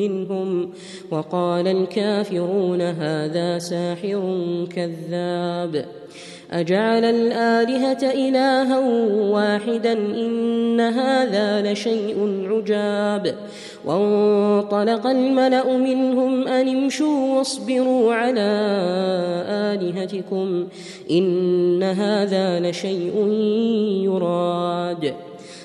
منهم وقال الكافرون هذا ساحر كذاب أجعل الآلهة إلها واحدا إن هذا لشيء عجاب وانطلق الملأ منهم أن امشوا واصبروا على آلهتكم إن هذا لشيء يراد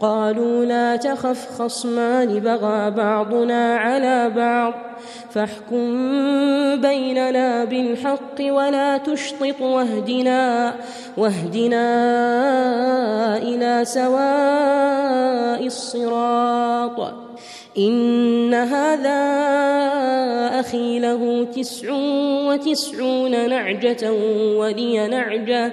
قالوا لا تخف خصمان بغى بعضنا على بعض. فاحكم بيننا بالحق ولا تشطط واهدنا واهدنا إلى سواء الصراط. إن هذا أخي له تسع وتسعون نعجة ولي نعجة.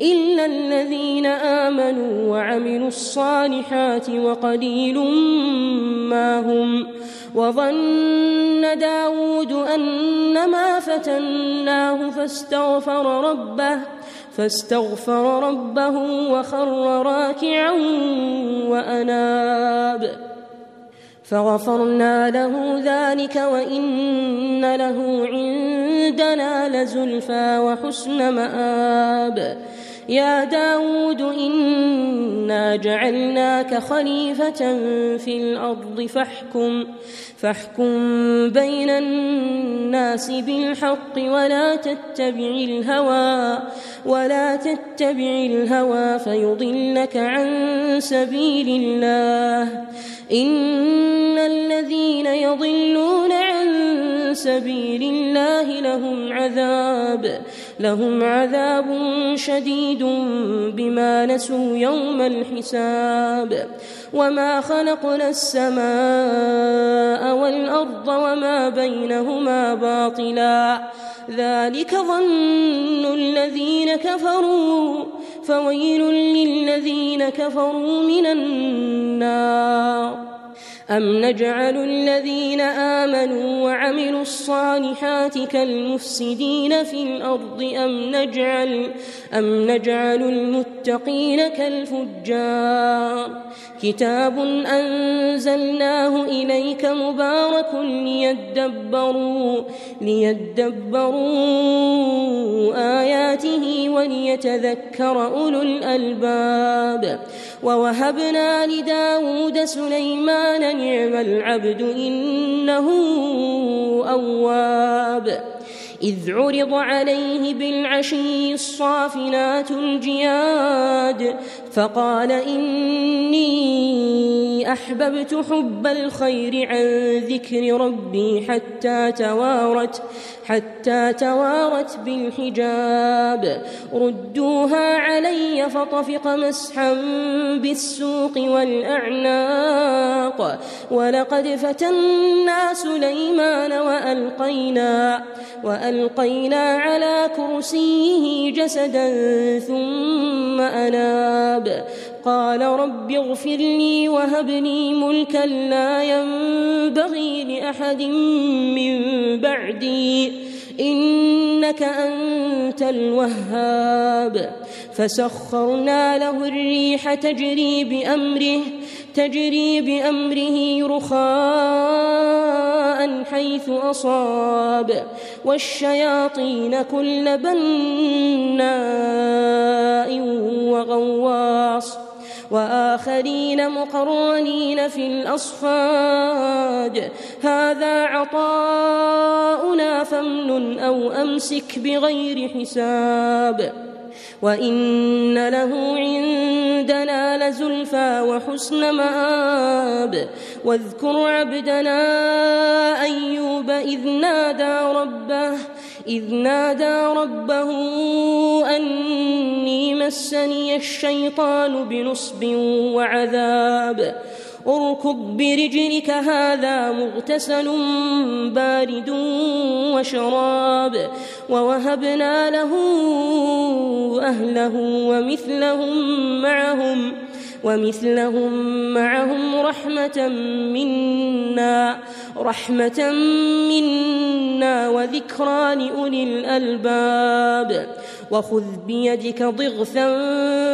إلا الذين آمنوا وعملوا الصالحات وقليل ما هم وظن داود أنما فتناه فاستغفر ربه فاستغفر ربه وخر راكعا وأناب فغفرنا له ذلك وإن له عندنا لزلفى وحسن مآب يا داود إنا جعلناك خليفة في الأرض فاحكم فاحكم بين الناس بالحق ولا تتبع الهوى ولا تتبع الهوى فيضلك عن سبيل الله. إن الذين يضلون عن سبيل الله لهم عذاب لهم عذاب شديد بما نسوا يوم الحساب. وما خلقنا السماء والأرض وما بينهما باطلا. ذلك ظن الذين كفروا فويل للذين كفروا من النار. أم نجعل الذين آمنوا وعملوا الصالحات كالمفسدين في الأرض أم نجعل أم نجعل المتقين كالفجار كتاب أنزلناه إليك مبارك ليدبروا ليدبروا آياته وليتذكر أولو الألباب ووهبنا لداود سليمان نعم العبد إنه أواب. إذ عرض عليه بالعشي الصافنات الجياد فقال إني أحببت حب الخير عن ذكر ربي حتى توارت حتى توارت بالحجاب. ردوها علي فطفق مسحا بالسوق والأعناق ولقد فتنا سليمان وألقينا وألقينا على كرسيه جسدا ثم أناب. قال رب اغفر لي وهب لي ملكا لا ينبغي لأحد من بعدي. إنك أنت الوهاب. فسخرنا له الريح تجري بأمره تجري بأمره رخاء حيث أصاب والشياطين كل بناء وغواص وآخرين مقرنين في الأصفاد. هذا عطاؤنا فامنن أو أمسك بغير حساب. وإن له عندنا لزلفى وحسن مآب واذكر عبدنا أيوب إذ نادى ربه إذ نادى ربه أني مسني الشيطان بنصب وعذاب. اركض برجلك هذا مغتسل بارد وشراب ووهبنا له أهله ومثلهم معهم ومثلهم معهم رحمة منا رحمة منا وذكرى لأولي الألباب. وخذ بيدك ضغثا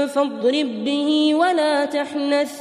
فاضرب به ولا تحنث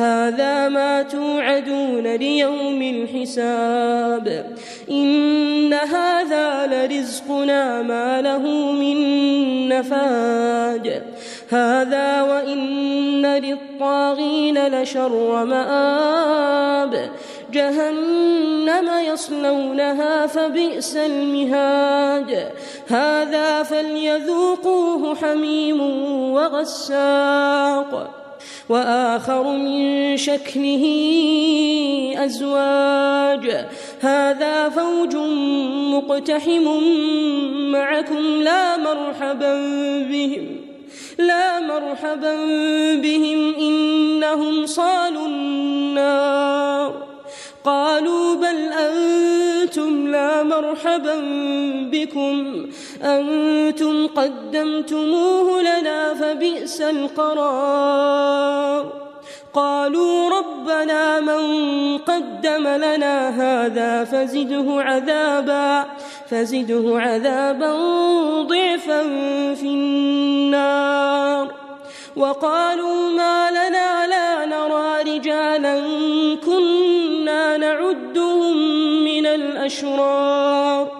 هذا ما توعدون ليوم الحساب. إن هذا لرزقنا ما له من نفاد هذا وإن للطاغين لشر مآب جهنم يصلونها فبئس المهاد هذا فليذوقوه حميم وغساق. وآخر من شكله أزواج. هذا فوج مقتحم معكم لا مرحبا بهم لا مرحبا بهم إنهم صالوا النار. قالوا بل أنتم لا مرحبا بكم. أنتم قدمتموه لنا فبئس القرار. قالوا ربنا من قدم لنا هذا فزده عذابا فزده عذابا ضعفا في النار. وقالوا ما لنا لا نرى رجالا كنا نعدهم من الأشرار.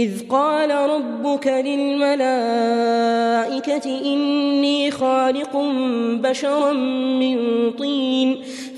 إذ قال ربك للملائكة إني خالق بشرا من طين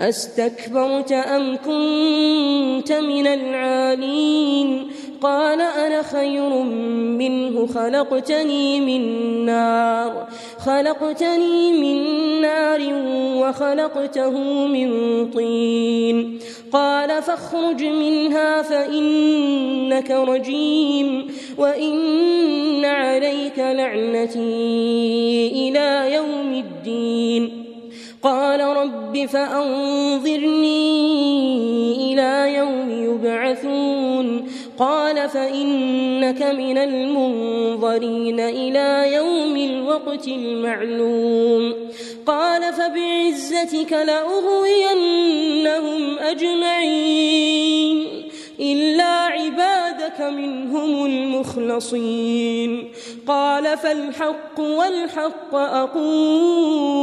أستكبرت أم كنت من العالين؟ قال أنا خير منه خلقتني من نار خلقتني من نار وخلقته من طين. قال فاخرج منها فإنك رجيم وإن عليك لعنتي إلى يوم الدين. قال رب فأنظرني إلى يوم يبعثون. قال فإنك من المنظرين إلى يوم الوقت المعلوم. قال فبعزتك لأغوينهم أجمعين. إلا عبادك منهم المخلصين. قال فالحق والحق أقول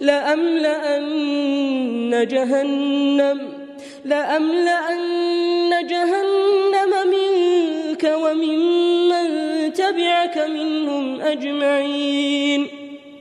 لأملأن جهنم لأملأن جهنم منك وممن تبعك منهم أجمعين.